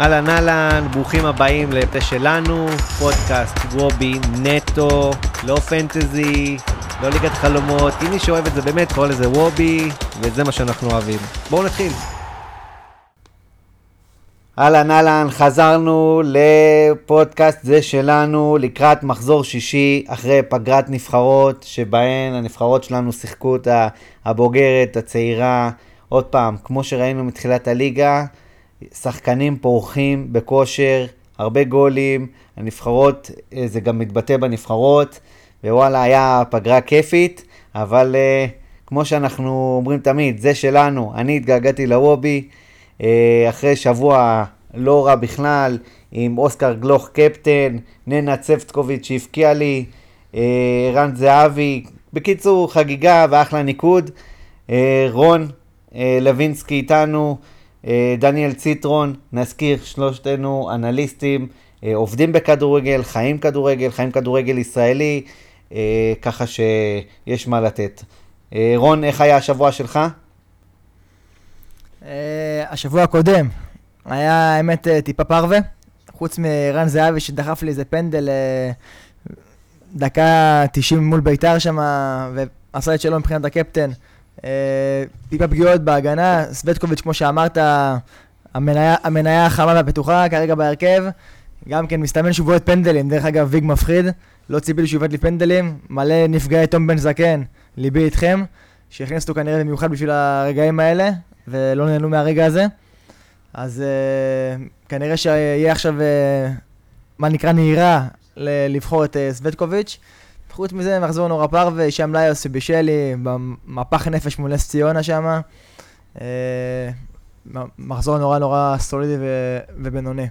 אהלן אהלן, ברוכים הבאים לפה שלנו, פודקאסט וובי נטו, לא פנטזי, לא ליגת חלומות, אם מי שאוהב את זה באמת קורא לזה וובי, וזה מה שאנחנו אוהבים. בואו נתחיל. אהלן אהלן, חזרנו לפודקאסט זה שלנו לקראת מחזור שישי אחרי פגרת נבחרות שבהן הנבחרות שלנו שיחקו את הבוגרת, הצעירה, עוד פעם, כמו שראינו מתחילת הליגה, שחקנים פורחים בכושר, הרבה גולים, הנבחרות, אה, זה גם מתבטא בנבחרות, ווואלה, היה פגרה כיפית, אבל uh, כמו שאנחנו אומרים תמיד, זה שלנו, אני התגעגעתי לוובי, uh, אחרי שבוע לא רע בכלל, עם אוסקר גלוך קפטן, ננה צפטקוביץ' שהבקיע לי, ערן זהבי, בקיצור, חגיגה ואחלה ניקוד. רון לוינסקי איתנו, אה, דניאל ציטרון, נזכיר, שלושתנו אנליסטים, אה, עובדים בכדורגל, חיים כדורגל, חיים כדורגל ישראלי, אה, ככה שיש מה לתת. רון, איך היה השבוע שלך? השבוע הקודם היה האמת טיפה פרווה, חוץ מרן זהבי שדחף לי איזה פנדל דקה 90 מול ביתר שם, ועשה את שלו מבחינת הקפטן. אה, טיפה פגיעות בהגנה, סווטקוביץ', כמו שאמרת, המניה, החמה והבטוחה כרגע בהרכב. גם כן מסתמן שהוא בועט פנדלים, דרך אגב ויג מפחיד, לא ציפיתי שהוא יבעט לי פנדלים, מלא נפגעי תום בן זקן, ליבי איתכם, שהכניסו אותו כנראה במיוחד בשביל הרגעים האלה, ולא נהנו מהרגע הזה. אז uh, כנראה שיהיה עכשיו, uh, מה נקרא נהירה, לבחור את uh, סווטקוביץ'. חוץ מזה, מחזור נורא פרווה, שם ליוס בישלי, במפח נפש מול נס ציונה שם. אה, מחזור נורא נורא סולידי ובינוני.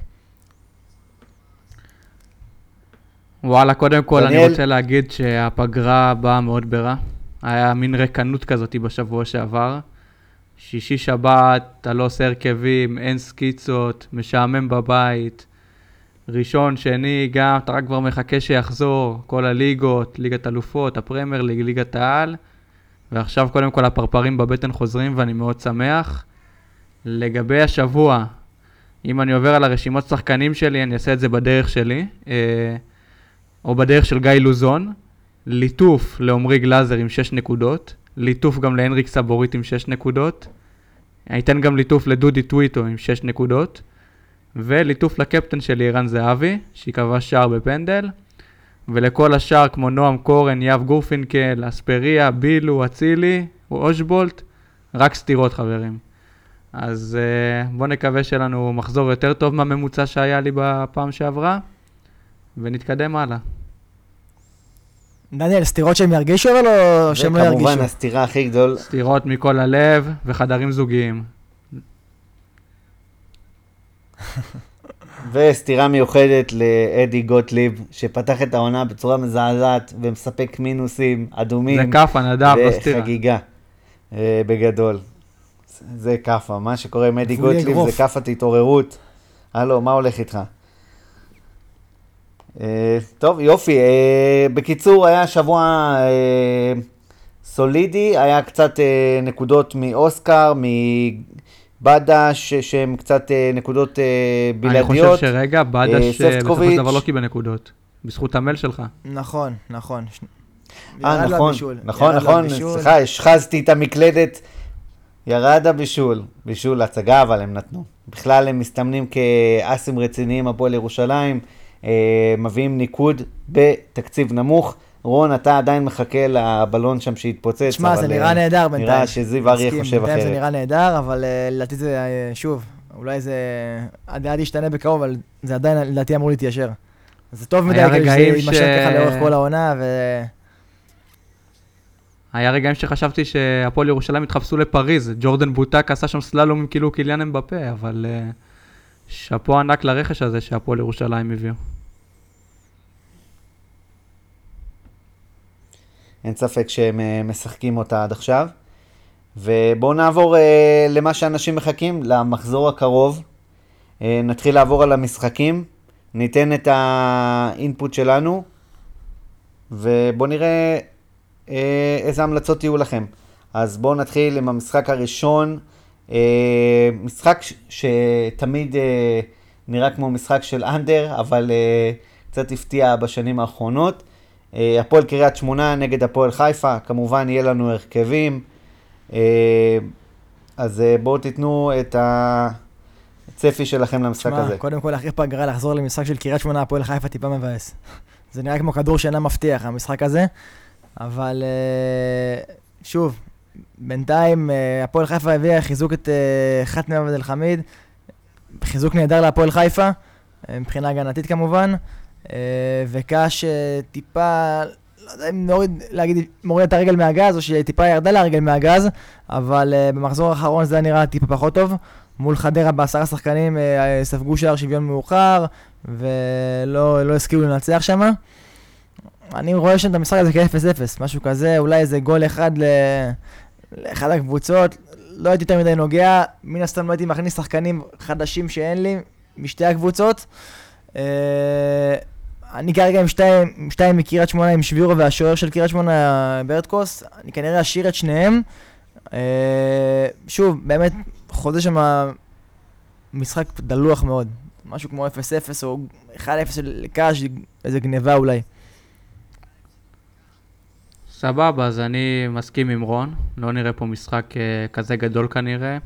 וואלה, קודם כל דניאל... אני רוצה להגיד שהפגרה באה מאוד ברע. היה מין רקנות כזאת בשבוע שעבר. שישי שבת, אתה לא עושה הרכבים, אין סקיצות, משעמם בבית. ראשון, שני, גם, אתה רק כבר מחכה שיחזור, כל הליגות, ליגת אלופות, הפרמייר ליג, ליגת העל, ועכשיו קודם כל הפרפרים בבטן חוזרים ואני מאוד שמח. לגבי השבוע, אם אני עובר על הרשימות שחקנים שלי, אני אעשה את זה בדרך שלי, אה, או בדרך של גיא לוזון, ליטוף לעמרי גלאזר עם 6 נקודות, ליטוף גם להנריק סבורית עם 6 נקודות, אני אתן גם ליטוף לדודי טוויטו עם 6 נקודות. וליטוף לקפטן שלי ערן זהבי, שקבע שער בפנדל, ולכל השאר כמו נועם קורן, יאב גורפינקל, אספריה, בילו, אצילי, אושבולט, רק סתירות חברים. אז uh, בואו נקווה שיהיה לנו מחזור יותר טוב מהממוצע שהיה לי בפעם שעברה, ונתקדם הלאה. דניאל, סתירות שהם ירגישו אבל או שהם לא ירגישו? וכמובן הסתירה הכי גדול. סתירות מכל הלב וחדרים זוגיים. וסתירה מיוחדת לאדי גוטליב, שפתח את העונה בצורה מזעזעת ומספק מינוסים אדומים. זה כאפה, נדב, לא סתירה. וחגיגה, אה, בגדול. זה כאפה, מה שקורה עם אדי גוטליב זה כאפת התעוררות. הלו, מה הולך איתך? אה, טוב, יופי. אה, בקיצור, היה שבוע סולידי, היה קצת נקודות מאוסקר, בדש, שהם קצת אה, נקודות אה, בלעדיות. אני חושב שרגע, בדש אה, בסופו של דבר לא קיבל נקודות. בזכות המייל שלך. נכון, נכון. אה, נכון, נכון, נכון, סליחה, השחזתי את המקלדת. ירד הבישול, בישול הצגה, אבל הם נתנו. בכלל הם מסתמנים כאסים רציניים, הפועל ירושלים, מביאים ניקוד בתקציב נמוך. רון, אתה עדיין מחכה לבלון שם שהתפוצץ. שמע, זה נראה אה, נהדר בינתיים. נראה שזיו אריה חושב אחרת. זה נראה נהדר, אבל אה, לדעתי זה, אה, שוב, אולי זה עד ישתנה בקרוב, אבל זה עדיין, לדעתי, אמור להתיישר. זה טוב מדי, כאילו שזה יימשך ככה לאורך כל העונה, ו... היה רגעים שחשבתי שהפועל ירושלים התחפשו לפריז, ג'ורדן בוטק עשה שם סללום כאילו קיליאן אמבפה, אבל שאפו ענק לרכש הזה שהפועל ירושלים הביאו. אין ספק שהם אה, משחקים אותה עד עכשיו. ובואו נעבור uh, למה שאנשים מחכים, למחזור הקרוב. Uh, נתחיל לעבור על המשחקים, ניתן את האינפוט שלנו, ובואו נראה uh, איזה המלצות יהיו לכם. אז בואו נתחיל עם המשחק הראשון, uh, משחק ש- שתמיד uh, נראה כמו משחק של אנדר, אבל uh, קצת הפתיע בשנים האחרונות. Uh, הפועל קריית שמונה נגד הפועל חיפה, כמובן יהיה לנו הרכבים. Uh, אז uh, בואו תיתנו את הצפי שלכם למשחק שמה, הזה. קודם כל, אחרי פגרה לחזור למשחק של קריית שמונה, הפועל חיפה טיפה מבאס. זה נראה כמו כדור שאינה מבטיח, המשחק הזה. אבל שוב, בינתיים הפועל חיפה הביאה חיזוק את חתמי עבד אל-חמיד. חיזוק נהדר להפועל חיפה, אה, מבחינה הגנתית כמובן, אה, וקאש אה, טיפה, לא יודע אם נוריד, להגיד, מוריד את הרגל מהגז, או שטיפה ירדה להרגל מהגז, אבל במחזור האחרון זה נראה טיפה פחות טוב. מול חדרה בעשרה שחקנים ספגו שער שוויון מאוחר, ולא לא השכילו לנצח שם. אני רואה שם את המשחק הזה כ-0-0, משהו כזה, אולי איזה גול אחד לאחד הקבוצות, לא הייתי יותר מדי נוגע, מן הסתם לא הייתי מכניס שחקנים חדשים שאין לי, משתי הקבוצות. אה, אני כרגע עם שתיים, שתיים מקריית שמונה עם שבירו והשוער של קריית שמונה ברטקוס, אני כנראה אשאיר את שניהם. אה, שוב, באמת, חוזה שם משחק דלוח מאוד. משהו כמו 0-0 או 1-0 לקאש, איזה גניבה אולי. סבבה, אז אני מסכים עם רון, לא נראה פה משחק uh, כזה גדול כנראה.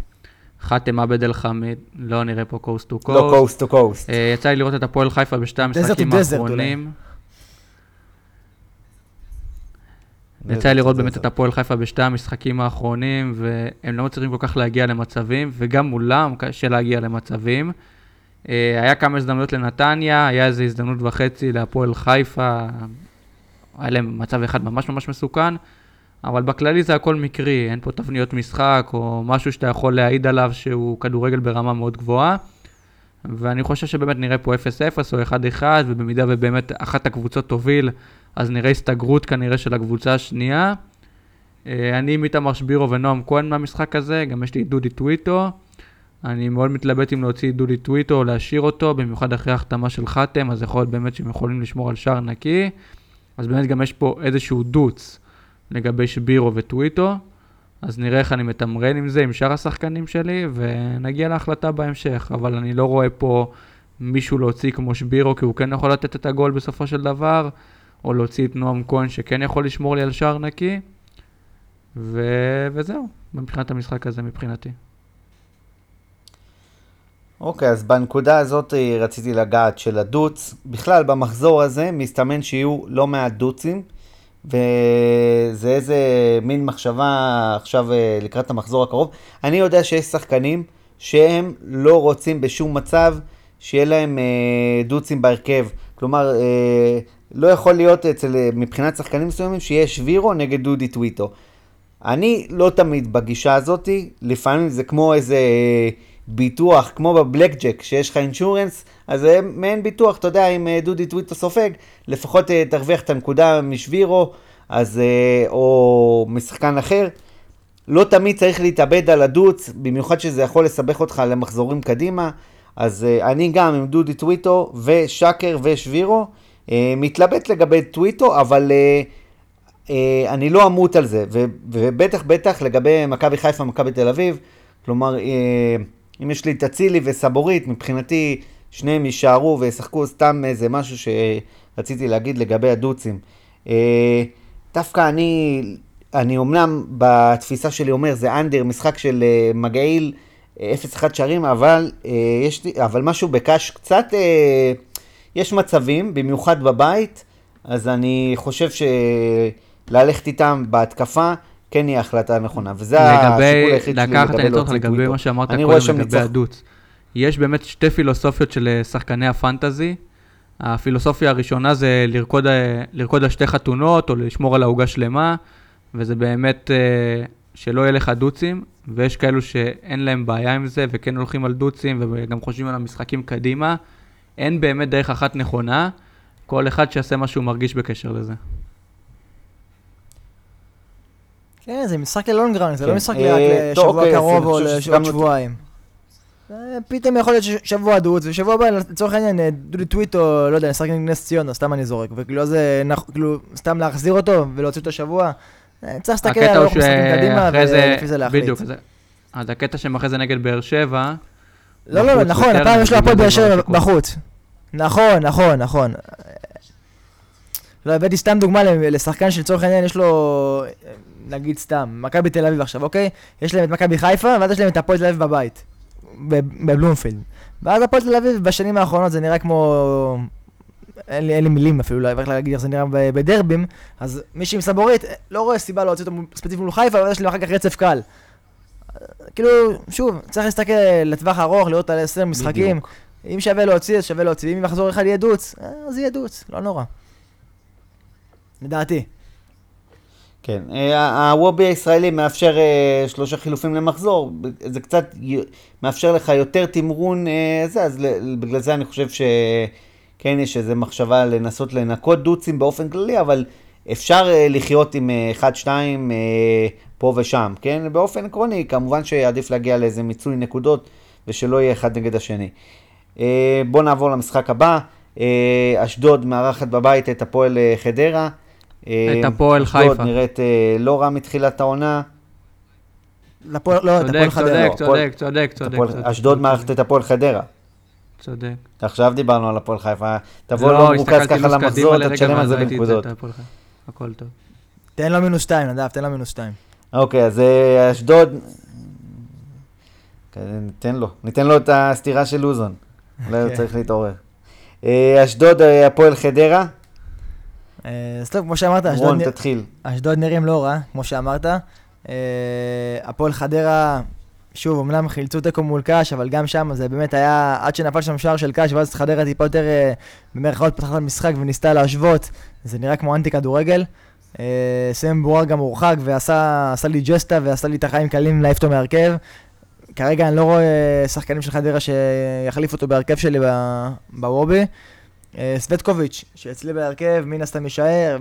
חאתם עבד אל חמיד, לא נראה פה coast to coast. לא coast to coast. יצא לי לראות את הפועל חיפה בשתי המשחקים האחרונים. יצא לי לראות באמת את הפועל חיפה בשתי המשחקים האחרונים, והם לא מצליחים כל כך להגיע למצבים, וגם מולם קשה להגיע למצבים. Uh, היה כמה הזדמנויות לנתניה, היה איזו הזדמנות וחצי להפועל חיפה, היה להם מצב אחד ממש ממש מסוכן, אבל בכללי זה הכל מקרי, אין פה תבניות משחק או משהו שאתה יכול להעיד עליו שהוא כדורגל ברמה מאוד גבוהה. ואני חושב שבאמת נראה פה 0-0 או 1-1, ובמידה ובאמת אחת הקבוצות תוביל, אז נראה הסתגרות כנראה של הקבוצה השנייה. אה, אני עם איתמר שבירו ונועם כהן מהמשחק הזה, גם יש לי דודי טוויטו. אני מאוד מתלבט אם להוציא דודי טוויטו או להשאיר אותו, במיוחד אחרי החתמה של חתם, אז יכול להיות באמת שהם יכולים לשמור על שער נקי. אז באמת גם יש פה איזשהו דוץ לגבי שבירו וטוויטו, אז נראה איך אני מתמרן עם זה, עם שאר השחקנים שלי, ונגיע להחלטה בהמשך. אבל אני לא רואה פה מישהו להוציא כמו שבירו, כי הוא כן יכול לתת את הגול בסופו של דבר, או להוציא את נועם כהן שכן יכול לשמור לי על שער נקי, ו... וזהו, מבחינת המשחק הזה מבחינתי. אוקיי, okay, אז בנקודה הזאת רציתי לגעת של הדוץ. בכלל, במחזור הזה מסתמן שיהיו לא מעט דוצים, וזה איזה מין מחשבה עכשיו אה, לקראת המחזור הקרוב. אני יודע שיש שחקנים שהם לא רוצים בשום מצב שיהיה להם אה, דוצים בהרכב. כלומר, אה, לא יכול להיות אצל, אה, מבחינת שחקנים מסוימים שיהיה שבירו נגד דודי טוויטו. אני לא תמיד בגישה הזאתי, לפעמים זה כמו איזה... אה, ביטוח, כמו בבלק ג'ק, שיש לך insurance, אז זה מעין ביטוח, אתה יודע, אם אה, דודי טוויטו סופג, לפחות אה, תרוויח את הנקודה משבירו, אז, אה, או משחקן אחר. לא תמיד צריך להתאבד על הדוץ, במיוחד שזה יכול לסבך אותך למחזורים קדימה. אז אני גם עם דודי טוויטו ושקר ושבירו, מתלבט לגבי טוויטו, אבל אני לא אמות על זה, ובטח בטח לגבי מכבי חיפה, מכבי תל אביב, כלומר, אם יש לי את אצילי וסבורית, מבחינתי שניהם יישארו וישחקו סתם איזה משהו שרציתי להגיד לגבי הדוצים. אה, דווקא אני, אני אמנם בתפיסה שלי אומר זה אנדר, משחק של אה, מגעיל 0-1 שערים, אבל, אה, יש אבל משהו בקאש קצת, יש מצבים, במיוחד בבית, אז אני חושב שללכת איתם בהתקפה, כן יהיה החלטה נכונה, וזה השיקול היחיד שלי לקחת את הניתוח לגבי מה שאמרת קודם, לגבי הדוץ. יש באמת שתי פילוסופיות של אה, שחקני הפנטזי. הפילוסופיה הראשונה זה לרקוד, אה, לרקוד על שתי חתונות, או לשמור על העוגה שלמה, וזה באמת אה, שלא יהיה לך דוצים, ויש כאלו שאין להם בעיה עם זה, וכן הולכים על דוצים, וגם חושבים על המשחקים קדימה. אין באמת דרך אחת נכונה, כל אחד שיעשה מה שהוא מרגיש בקשר לזה. כן, זה משחק ללונגרנד, זה לא כן. משחק רק לשבוע אוקיי, קרוב או לעוד שבועיים. פתאום יכול להיות שבוע דוץ, ושבוע הבא, לצורך העניין, אה, דודי טוויטו, לא יודע, נשחק עם נס ציונה, סתם אני זורק, וכאילו זה, כאילו, סתם להחזיר אותו ולהוציא אותו שבוע, אה, צריך להסתכל על משחקים קדימה, ולפי זה להחליט. בדיוק, אז הקטע שהם אחרי זה נגד באר שבע, לא, לא, נכון, הפעם יש לו הפועל באר שבע בחוץ. נכון, נכון, נכון. לא, הבאתי סתם דוגמה לשחקן שלצורך העניין יש לו, נגיד סתם, מכבי תל אביב עכשיו, אוקיי? יש להם את מכבי חיפה, ואז יש להם את הפועל תל אביב בבית, בבלומפילד. ואז הפועל תל אביב בשנים האחרונות זה נראה כמו... אין לי, אין לי מילים אפילו להגיד איך זה נראה בדרבים, אז מי שעם סבורית לא רואה סיבה להוציא אותו ספציפית מול חיפה, אבל יש להם אחר כך רצף קל. כאילו, שוב, צריך להסתכל לטווח ארוך, לראות על 20 משחקים. בדיוק. אם שווה להוציא, אז שווה להוציא, ואם מחזור אחד יהיה דוץ, אה, אז יהיה דוץ, לא נורא. לדעתי. כן, אה, הוובי הישראלי מאפשר אה, שלושה חילופים למחזור, זה קצת מאפשר לך יותר תמרון, אה, זה, אז בגלל זה אני חושב שכן יש איזו מחשבה לנסות לנקות דוצים באופן כללי, אבל אפשר אה, לחיות עם אה, אחד, שתיים אה, פה ושם, כן? באופן עקרוני, כמובן שעדיף להגיע לאיזה מיצוי נקודות ושלא יהיה אחד נגד השני. אה, בואו נעבור למשחק הבא, אה, אשדוד מארחת בבית את הפועל אה, חדרה. אה, את הפועל חיפה. נראית אה, לא רע מתחילת העונה. לפועל, לא, את הפועל חדרה. צודק, הפועל- צודק, צודק, צודק. צודק, אשדוד מארחת את הפועל חדרה. צודק. עכשיו דיברנו על הפועל חיפה. תבוא לא, לא מרוכז ככה לו"ז למחזור, אתה תשלם על זה בנקודות. הכל טוב. תן לו מינוס שתיים, נדב, תן לו מינוס שתיים. אוקיי, אז אה, אשדוד... כן, ניתן לו, ניתן לו את הסטירה של לוזון. אולי הוא כן. צריך להתעורר. אשדוד, הפועל חדרה. אה, אז טוב, כמו שאמרת, אשדוד רון, תתחיל. אשדוד נראים לא רע, כמו שאמרת. אה, הפועל חדרה, שוב, אמנם חילצו תיקו מול קאש, אבל גם שם זה באמת היה, עד שנפל שם שער של קאש, ואז חדרה טיפה יותר, אה, במרכאות, פתחה את המשחק וניסתה להשוות, זה נראה כמו אנטי כדורגל. סיים בורר גם הורחק ועשה עשה לי ג'סטה ועשה לי את החיים קלים להעיף אותו מהרכב. כרגע אני לא רואה שחקנים של חדרה שיחליף אותו בהרכב שלי ב- בוובי. אה, סווטקוביץ', שאצלי בהרכב, מן הסתם יישאר.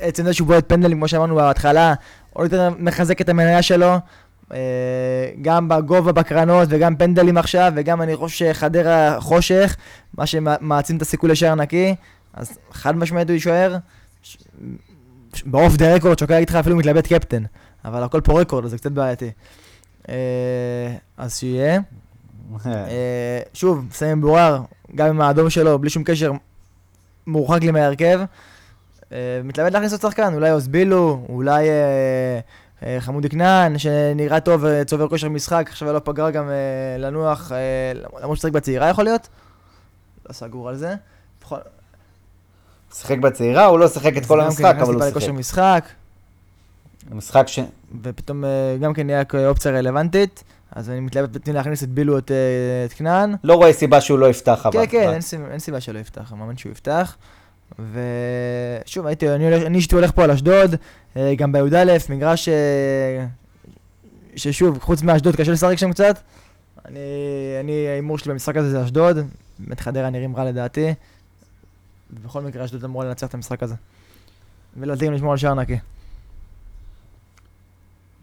עצם זה שהוא בועט פנדלים, כמו שאמרנו בהתחלה, עוד יותר מחזק את המניה שלו. אה, גם בגובה בקרנות וגם פנדלים עכשיו, וגם אני חושב שחדרה חושך, מה שמעצים את הסיכוי לשער נקי, אז חד משמעית הוא יישאר. באוף דה רקורד, שוקל להגיד לך אפילו מתלבט קפטן, אבל הכל פה רקורד, אז זה קצת בעייתי. אה, אז שיהיה. אה, שוב, סמי בורר, גם עם האדום שלו, בלי שום קשר, מורחק לי מההרכב. אה, מתלבט להכניס עוד שחקן, אולי אוזבילו, אולי אה, אה, חמודי כנען, שנראה טוב, אה, צובר כושר משחק, עכשיו היה לו פגרה גם אה, לנוח, אה, למרות שצריך בצעירה יכול להיות. לא סגור על זה. שיחק בצעירה, הוא לא שיחק את כל כן המשחק, נכנס אבל הוא שיחק. לכושר משחק, משחק ש... ופתאום גם כן נהיה כאופציה רלוונטית, אז אני מתלבט פתאום להכניס את בילו, את, אה, את כנען. לא רואה סיבה שהוא לא יפתח, אבל. כן, כן, רק. אין סיבה, אין סיבה שלא יפתח, אני מאמין שהוא יפתח. ושוב, הייתי, אני, אישית הולך פה על אשדוד, אה, גם בי"א, מגרש אה, ששוב, חוץ מאשדוד קשה לשחק שם קצת. אני, אני, ההימור שלי במשחק הזה זה אשדוד, באמת חדרה נראים רע לדעתי. ובכל מקרה אשדוד אמורה לנצח את המשחק הזה. ולדעתי גם לשמור על שער נקי.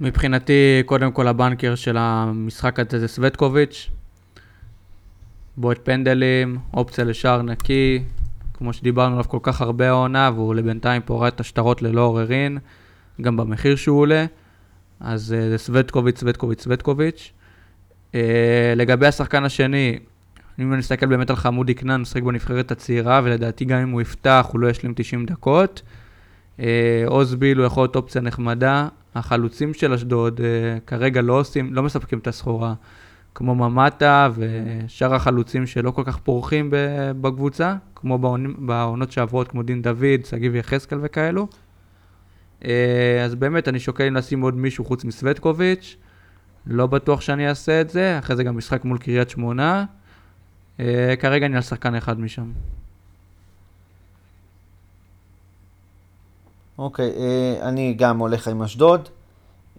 מבחינתי, קודם כל הבנקר של המשחק הזה זה סווטקוביץ'. בועט פנדלים, אופציה לשער נקי, כמו שדיברנו עליו כל כך הרבה העונה, והוא לבינתיים פורט את השטרות ללא עוררין, גם במחיר שהוא עולה. אז אה, זה סווטקוביץ', סווטקוביץ', סווטקוביץ'. אה, לגבי השחקן השני, אם אני מסתכל באמת על חמודי כנען, משחק בנבחרת הצעירה, ולדעתי גם אם הוא יפתח, הוא לא ישלים 90 דקות. אה, עוז ביל הוא יכול להיות אופציה נחמדה. החלוצים של אשדוד אה, כרגע לא עושים, לא מספקים את הסחורה, כמו ממטה ושאר החלוצים שלא כל כך פורחים בקבוצה, כמו בעונ- בעונות שעברות, כמו דין דוד, שגיב יחזקאל וכאלו. אה, אז באמת, אני שוקל אם לשים עוד מישהו חוץ מסווטקוביץ', לא בטוח שאני אעשה את זה, אחרי זה גם משחק מול קריית שמונה. אה, כרגע אני על שחקן אחד משם. אוקיי, אה, אני גם הולך עם אשדוד.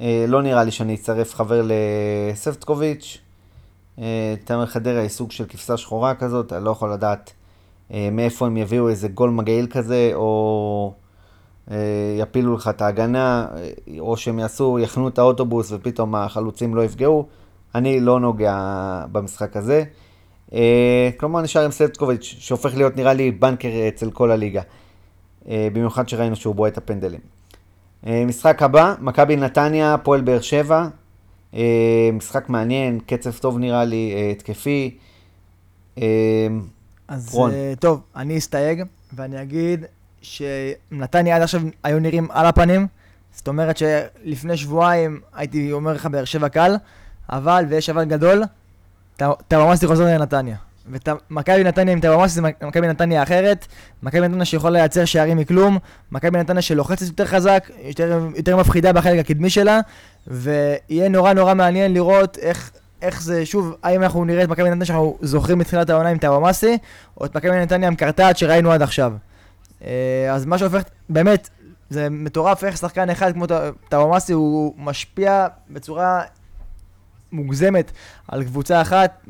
אה, לא נראה לי שאני אצרף חבר לספטקוביץ'. אה, תמר חדרה היא סוג של כבשה שחורה כזאת, אני לא יכול לדעת אה, מאיפה הם יביאו איזה גול מגעיל כזה, או אה, יפילו לך את ההגנה, או שהם יעשו, יחנו את האוטובוס ופתאום החלוצים לא יפגעו. אני לא נוגע במשחק הזה. אה, כלומר, נשאר עם ספטקוביץ', שהופך להיות נראה לי בנקר אצל כל הליגה. אה, במיוחד שראינו שהוא בועט את הפנדלים. אה, משחק הבא, מכבי נתניה, הפועל באר שבע. משחק מעניין, קצב טוב נראה לי, התקפי. אז רון. טוב, אני אסתייג, ואני אגיד שנתניה עד עכשיו היו נראים על הפנים. זאת אומרת שלפני שבועיים הייתי אומר לך באר שבע קל, אבל, ויש אבל גדול, טאוואמאסי חוזר לנתניה. ומכבי נתניה עם טאוואמאסי זה מכבי נתניה אחרת, מכבי נתניה שיכולה לייצר שערים מכלום, מכבי נתניה שלוחצת יותר חזק, יותר, יותר מפחידה בחלק הקדמי שלה, ויהיה נורא נורא מעניין לראות איך, איך זה, שוב, האם אנחנו נראה את מכבי נתניה שאנחנו זוכרים מתחילת העונה עם טאוואמאסי, או את מכבי נתניה עם קרטעת שראינו עד עכשיו. אה, אז מה שהופך, באמת, זה מטורף איך שחקן אחד כמו טאוואמאסי הוא משפיע בצורה מוגזמת על קבוצה אחת,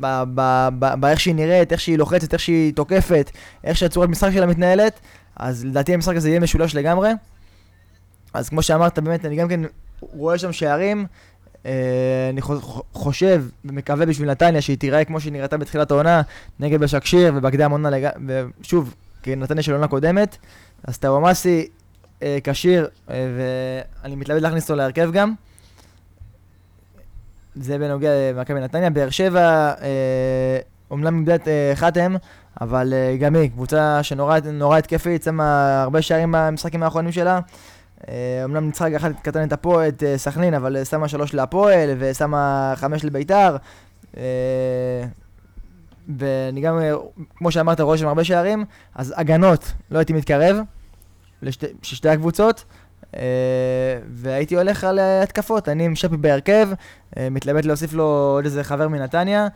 באיך שהיא נראית, איך שהיא לוחצת, איך שהיא תוקפת, איך שהצורת משחק שלה מתנהלת, אז לדעתי המשחק הזה יהיה משולש לגמרי. אז כמו שאמרת, באמת, אני גם כן רואה שם שערים. אה, אני חושב ומקווה בשביל נתניה שהיא תיראה כמו שהיא נראתה בתחילת העונה, נגד בשקשיר ובקדם עונה, ושוב, כנתניה של עונה קודמת. אז טאוואמאסי אה, כשיר, אה, ואני מתלבט להכניס אותו להרכב גם. זה בנוגע למכבי נתניה. באר שבע, אה, אומנם איבדה את חתם, אבל גם היא קבוצה שנורא התקפית, שמה הרבה שערים במשחקים האחרונים שלה. אומנם ניצחה רגע אחד קטן את הפועל, את סכנין, אבל שמה שלוש להפועל, ושמה חמש לביתר. ואני גם, כמו שאמרת, רואה שם הרבה שערים, אז הגנות, לא הייתי מתקרב. לשתי, שתי הקבוצות, והייתי הולך על התקפות. אני עם שפי בהרכב, uh, מתלבט להוסיף לו עוד איזה חבר מנתניה,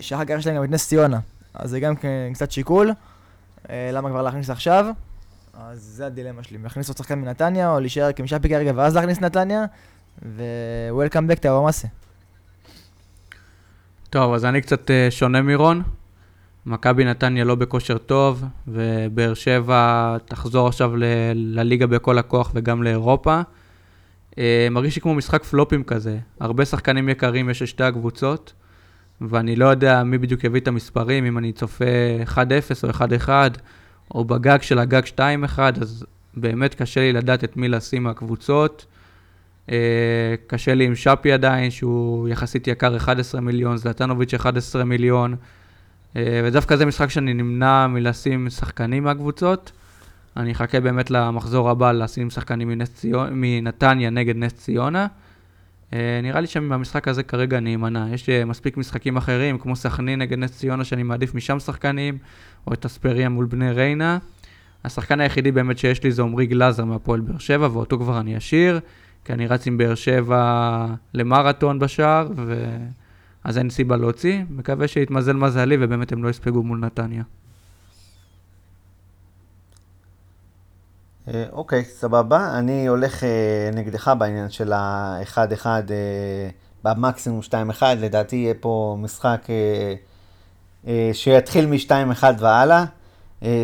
שאחר כך יש להם גם את נס ציונה. אז זה גם כן קצת שיקול, uh, למה כבר להכניס עכשיו. אז זה הדילמה שלי, להכניס עוד שחקן מנתניה, או להישאר עם שפי כרגע ואז להכניס נתניה, ו-Welcome back טאוואמאסי. טוב, אז אני קצת שונה מרון. מכבי נתניה לא בכושר טוב, ובאר שבע תחזור עכשיו ל- לליגה בכל הכוח וגם לאירופה. Uh, מרגיש לי כמו משחק פלופים כזה. הרבה שחקנים יקרים יש לשתי הקבוצות, ואני לא יודע מי בדיוק יביא את המספרים, אם אני צופה 1-0 או 1-1, או בגג של הגג 2-1, אז באמת קשה לי לדעת את מי לשים מהקבוצות. Uh, קשה לי עם שפי עדיין, שהוא יחסית יקר 11 מיליון, זלטנוביץ' 11 מיליון. אה, ודווקא זה משחק שאני נמנע מלשים שחקנים מהקבוצות. אני אחכה באמת למחזור הבא לשים שחקנים ציון, מנתניה נגד נס ציונה. אה, נראה לי שמהמשחק הזה כרגע אני אמנע. יש אה, מספיק משחקים אחרים, כמו סכנין נגד נס ציונה, שאני מעדיף משם שחקנים, או את אספריה מול בני ריינה. השחקן היחידי באמת שיש לי זה עמרי גלאזר מהפועל באר שבע, ואותו כבר אני אשאיר, כי אני רץ עם באר שבע למרתון בשער, ו... אז אין סיבה להוציא. מקווה שיתמזל מזלי ובאמת הם לא יספגו מול נתניה. אה, אוקיי, סבבה. אני הולך אה, נגדך בעניין של ה-1-1 אה, במקסימום 2-1. לדעתי יהיה פה משחק שיתחיל מ-2-1 והלאה.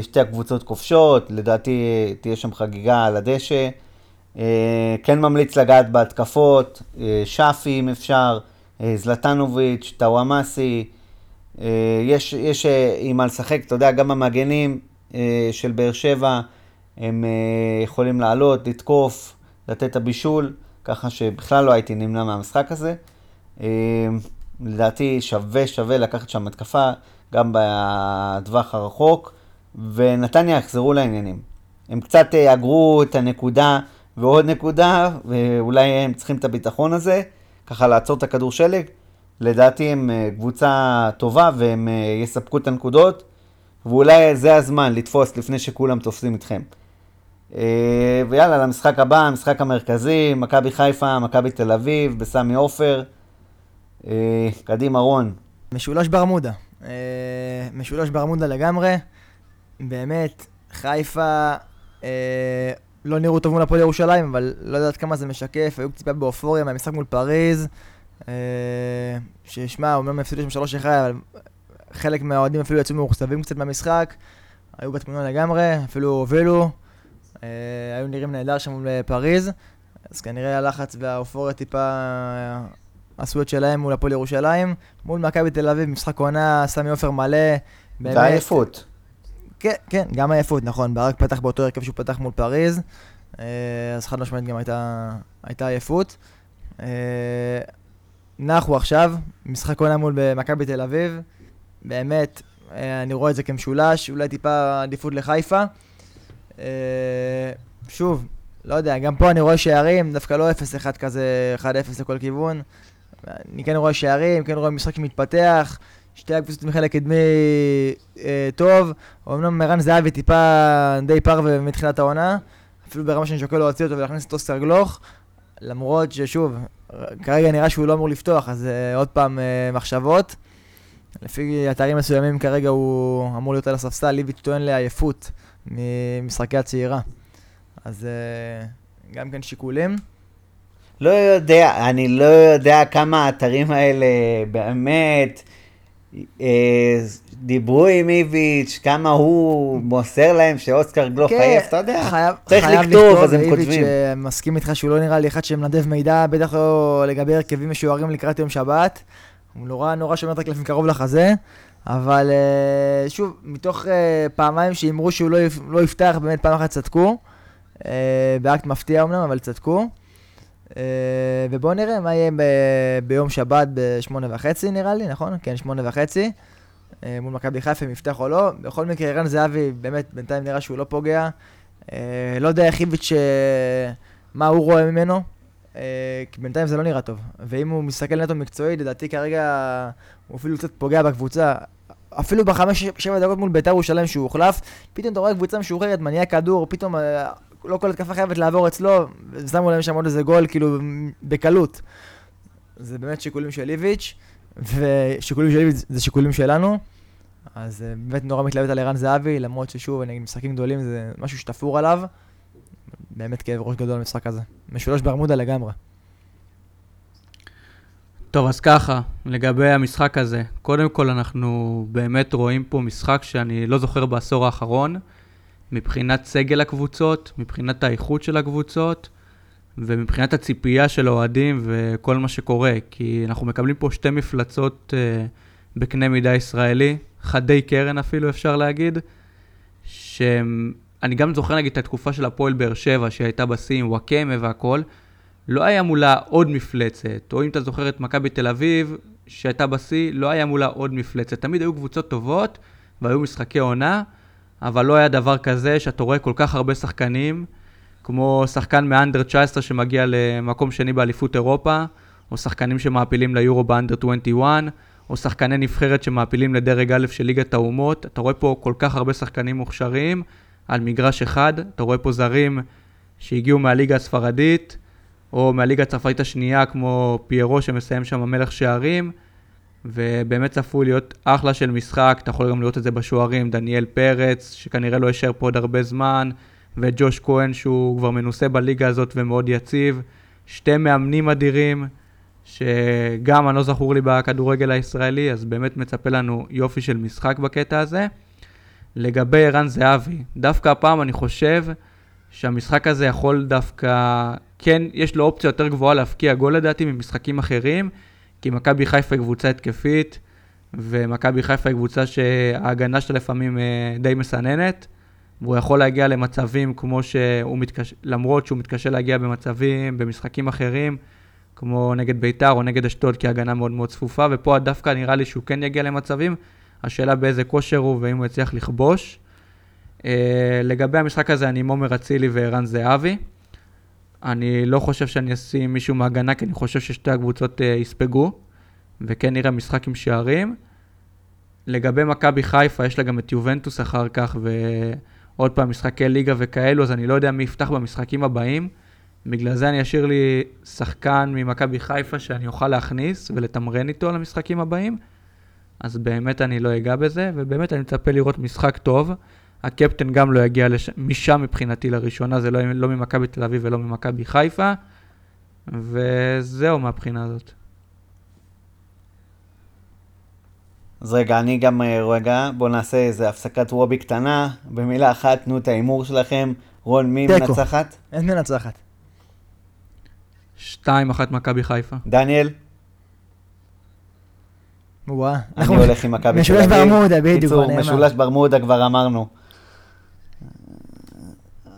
שתי הקבוצות כובשות, לדעתי תהיה שם חגיגה על הדשא. כן ממליץ לגעת בהתקפות, שפי אם אפשר. אה, זלטנוביץ', טאוואמאסי, אה, יש, יש אה, עם מה לשחק, אתה יודע, גם המגנים של באר שבע, הם יכולים לעלות, לתקוף, לתת את הבישול, ככה שבכלל לא הייתי נמנע מהמשחק הזה. לדעתי שווה שווה לקחת שם התקפה, גם בטווח הרחוק, ונתניה יחזרו לעניינים. הם קצת אגרו את הנקודה ועוד נקודה, ואולי הם צריכים את הביטחון הזה. ככה לעצור את הכדור שלג. לדעתי הם אה, קבוצה טובה והם אה, יספקו את הנקודות, ואולי זה הזמן לתפוס לפני שכולם תופסים איתכם. אה, ויאללה, למשחק הבא, המשחק המרכזי, מכבי חיפה, מכבי תל אביב, בסמי עופר. קדימה, רון. משולש ברמודה. משולש ברמודה לגמרי. באמת, חיפה לא נראו טוב מול הפועל ירושלים, אבל לא יודעת כמה זה משקף, היו טיפה באופוריה מהמשחק מול פריז. אה, ששמע, אומנם הפסידו שם 3-1, אבל חלק מהאוהדים אפילו יצאו מאוכסבים קצת מהמשחק. היו בתמונה לגמרי, אפילו הובילו. אה, היו נראים נהדר שם מול פריז. אז כנראה הלחץ והאופוריה טיפה אה, עשו את שלהם מול הפועל ירושלים. מול מכבי תל אביב, משחק עונה, סמי עופר מלא. ועייפות. כן, כן, גם עייפות, נכון. ברק פתח באותו הרכב שהוא פתח מול פריז, אה, אז חד משמעית גם הייתה, הייתה עייפות. נחו עכשיו, משחק עונה מול מכבי תל אביב. באמת, אני רואה את זה כמשולש, אולי טיפה עדיפות לחיפה. שוב, לא יודע, גם פה אני רואה שערים, דווקא לא 0-1 כזה, 1-0 לכל כיוון. אני כן רואה שערים, כן רואה משחק שמתפתח, שתי הקבוצות מחלק קדמי אה, טוב. אמנם ערן זהבי טיפה די פרווה מתחילת העונה, אפילו ברמה שאני שוקל להוציא אותו ולהכניס את אוסטר גלוך, למרות ששוב, כרגע נראה שהוא לא אמור לפתוח, אז אה, עוד פעם אה, מחשבות. לפי אתרים מסוימים כרגע הוא אמור להיות על הספסל, ליביץ' טוען לעייפות ממשחקי הצעירה. אז אה, גם כן שיקולים. לא יודע, אני לא יודע כמה האתרים האלה באמת דיברו עם איביץ', כמה הוא מוסר להם שאוסקר גלוך כן, עייף, אתה יודע, חייב, צריך חייב לכתוב, אז הם כותבים. אה, מסכים איתך שהוא לא נראה לי אחד שמנדב מידע, בטח לא לגבי הרכבים משוערים לקראת יום שבת. הוא נורא נורא שומר את הקלפים קרוב לחזה. אבל uh, שוב, מתוך פעמיים שאמרו שהוא לא, לא יפתח, באמת פעם אחת צדקו. באקט מפתיע אמנם, אבל צדקו. Uh, ובואו נראה מה יהיה ביום שבת בשמונה וחצי נראה לי, נכון? כן, שמונה וחצי. Uh, מול מכבי חיפה, אם יפתח או לא. בכל מקרה, ערן זהבי, באמת, בינתיים נראה שהוא לא פוגע. Uh, לא יודע איך איביץ', מה הוא רואה ממנו. כי בינתיים זה לא נראה טוב. ואם הוא מסתכל נטו מקצועי, לדעתי כרגע הוא אפילו קצת פוגע בקבוצה. אפילו בחמש, שבע דקות מול בית"ר ירושלים שהוא הוחלף, פתאום אתה רואה קבוצה משוחררת, מניע כדור, פתאום אה, לא כל התקפה חייבת לעבור אצלו, ושמו להם שם עוד איזה גול, כאילו, בקלות. זה באמת שיקולים של איביץ', ושיקולים של איביץ' זה שיקולים שלנו. אז אה, באמת נורא מתלהבת על ערן זהבי, למרות ששוב, אני משחקים גדולים זה משהו שתפור עליו. באמת כאב ראש גדול במשחק הזה. משולש ברמודה לגמרי. טוב, אז ככה, לגבי המשחק הזה, קודם כל אנחנו באמת רואים פה משחק שאני לא זוכר בעשור האחרון, מבחינת סגל הקבוצות, מבחינת האיכות של הקבוצות, ומבחינת הציפייה של האוהדים וכל מה שקורה, כי אנחנו מקבלים פה שתי מפלצות uh, בקנה מידה ישראלי, חדי קרן אפילו אפשר להגיד, שאני גם זוכר נגיד את התקופה של הפועל באר שבע שהייתה בשיא עם וואקמה והכל, לא היה מולה עוד מפלצת, או אם אתה זוכר את מכבי תל אביב, שהייתה בשיא, לא היה מולה עוד מפלצת. תמיד היו קבוצות טובות, והיו משחקי עונה, אבל לא היה דבר כזה שאתה רואה כל כך הרבה שחקנים, כמו שחקן מאנדר 19 שמגיע למקום שני באליפות אירופה, או שחקנים שמעפילים ליורו באנדר 21, או שחקני נבחרת שמעפילים לדרג א' של ליגת האומות. אתה רואה פה כל כך הרבה שחקנים מוכשרים על מגרש אחד, אתה רואה פה זרים שהגיעו מהליגה הספרדית, או מהליגה הצרפתית השנייה, כמו פיירו שמסיים שם מלך שערים, ובאמת צפוי להיות אחלה של משחק, אתה יכול גם לראות את זה בשוערים, דניאל פרץ, שכנראה לא יישאר פה עוד הרבה זמן, וג'וש כהן שהוא כבר מנוסה בליגה הזאת ומאוד יציב, שתי מאמנים אדירים, שגם אני לא זכור לי בכדורגל הישראלי, אז באמת מצפה לנו יופי של משחק בקטע הזה. לגבי ערן זהבי, דווקא הפעם אני חושב שהמשחק הזה יכול דווקא כן, יש לו אופציה יותר גבוהה להפקיע גול לדעתי ממשחקים אחרים, כי מכבי חיפה היא קבוצה התקפית, ומכבי חיפה היא קבוצה שההגנה שלה לפעמים אה, די מסננת, והוא יכול להגיע למצבים כמו שהוא מתקשה, למרות שהוא מתקשה להגיע במצבים, במשחקים אחרים, כמו נגד ביתר או נגד אשדוד, כי ההגנה מאוד מאוד צפופה, ופה דווקא נראה לי שהוא כן יגיע למצבים, השאלה באיזה כושר הוא ואם הוא יצליח לכבוש. Uh, לגבי המשחק הזה אני עם עומר אצילי וערן זהבי. אני לא חושב שאני אשים מישהו מהגנה, כי אני חושב ששתי הקבוצות uh, יספגו, וכן נראה משחק עם שערים. לגבי מכבי חיפה, יש לה גם את יובנטוס אחר כך, ועוד פעם משחקי ליגה וכאלו, אז אני לא יודע מי יפתח במשחקים הבאים. בגלל זה אני אשאיר לי שחקן ממכבי חיפה שאני אוכל להכניס ולתמרן איתו למשחקים הבאים. אז באמת אני לא אגע בזה, ובאמת אני מצפה לראות משחק טוב. הקפטן גם לא יגיע לש... משם מבחינתי לראשונה, זה לא, לא ממכבי תל אביב ולא ממכבי חיפה, וזהו מהבחינה הזאת. אז רגע, אני גם, אה, רגע, בואו נעשה איזה הפסקת וובי קטנה. במילה אחת, תנו את ההימור שלכם. רון, מי תיקו. מנצחת? אין מנצחת. שתיים אחת מכבי חיפה. דניאל? וואה. אני הולך עם מכבי תל אביב. משולש ברמודה, בדיוק. קיצור, משולש ברמודה כבר אמרנו.